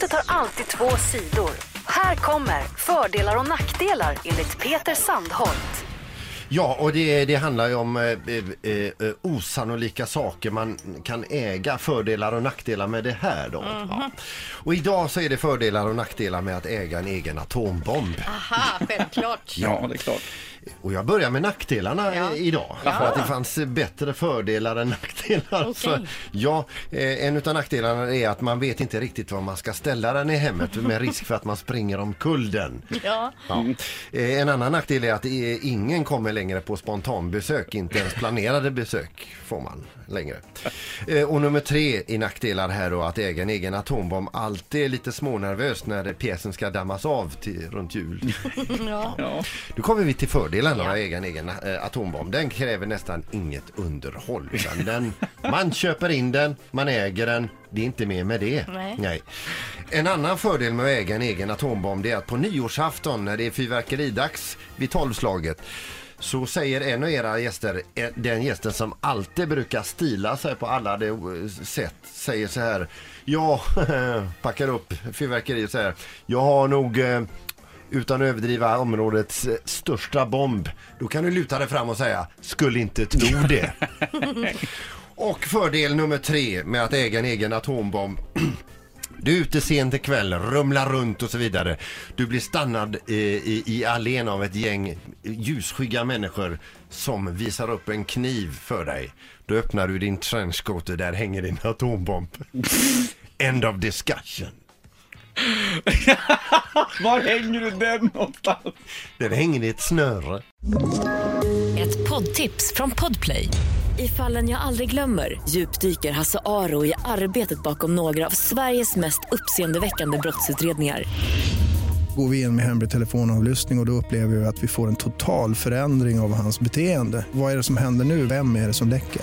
Myntet har alltid två sidor. Här kommer fördelar och nackdelar enligt Peter Sandholt. Ja, och det, det handlar ju om eh, eh, eh, osannolika saker man kan äga, fördelar och nackdelar med det här då. Ja. Och idag så är det fördelar och nackdelar med att äga en egen atombomb. Aha, självklart. Ja, det är klart. Och jag börjar med nackdelarna Ja. idag. För att det fanns bättre fördelar än nackdelar. Okej. Så, ja, eh, en av nackdelarna är att man vet inte riktigt var man ska ställa den i hemmet med risk för att man springer omkull den. Ja. Ja. Eh, En annan nackdel är att eh, ingen kommer längre på spontanbesök, inte ens planerade besök får man längre. Eh, Och nummer tre i nackdelar här då att äga en egen atombomb alltid är lite smånervös när pjäsen ska dammas av till, runt jul. Ja. Ja. Då kommer vi till fördelen att äga en egen eh, atombomb. Den kräver nästan inget underhåll. Utan den, man köper in den, man äger den, det är inte mer med det. Nej. En annan fördel med att äga en egen atombomb det är att på nyårsafton när det är fyrverkeridags vid tolvslaget så säger en av era gäster, eh, den gästen som alltid brukar stila sig på alla de eh, sätt, säger så här. Jag packar upp fyrverkeri och säger, jag har nog utan att överdriva områdets eh, största bomb. Då kan du luta dig fram och säga, skulle inte tro det. och fördel nummer tre med att äga en egen atombomb du är ute sent ikväll, rumlar runt och så vidare. Du blir stannad eh, i, i allén av ett gäng ljusskygga människor som visar upp en kniv för dig. Då öppnar du din trenchcoat och där hänger din atombomb. End of discussion. Var hänger du den någonstans? Den hänger i ett snöre. Ett poddtips från Podplay. I fallen jag aldrig glömmer djupdyker Hasse Aro i arbetet bakom några av Sveriges mest uppseendeväckande brottsutredningar. Går vi in med hemlig telefonavlyssning och, och då upplever vi att vi får en total förändring av hans beteende. Vad är det som händer nu? Vem är det som läcker?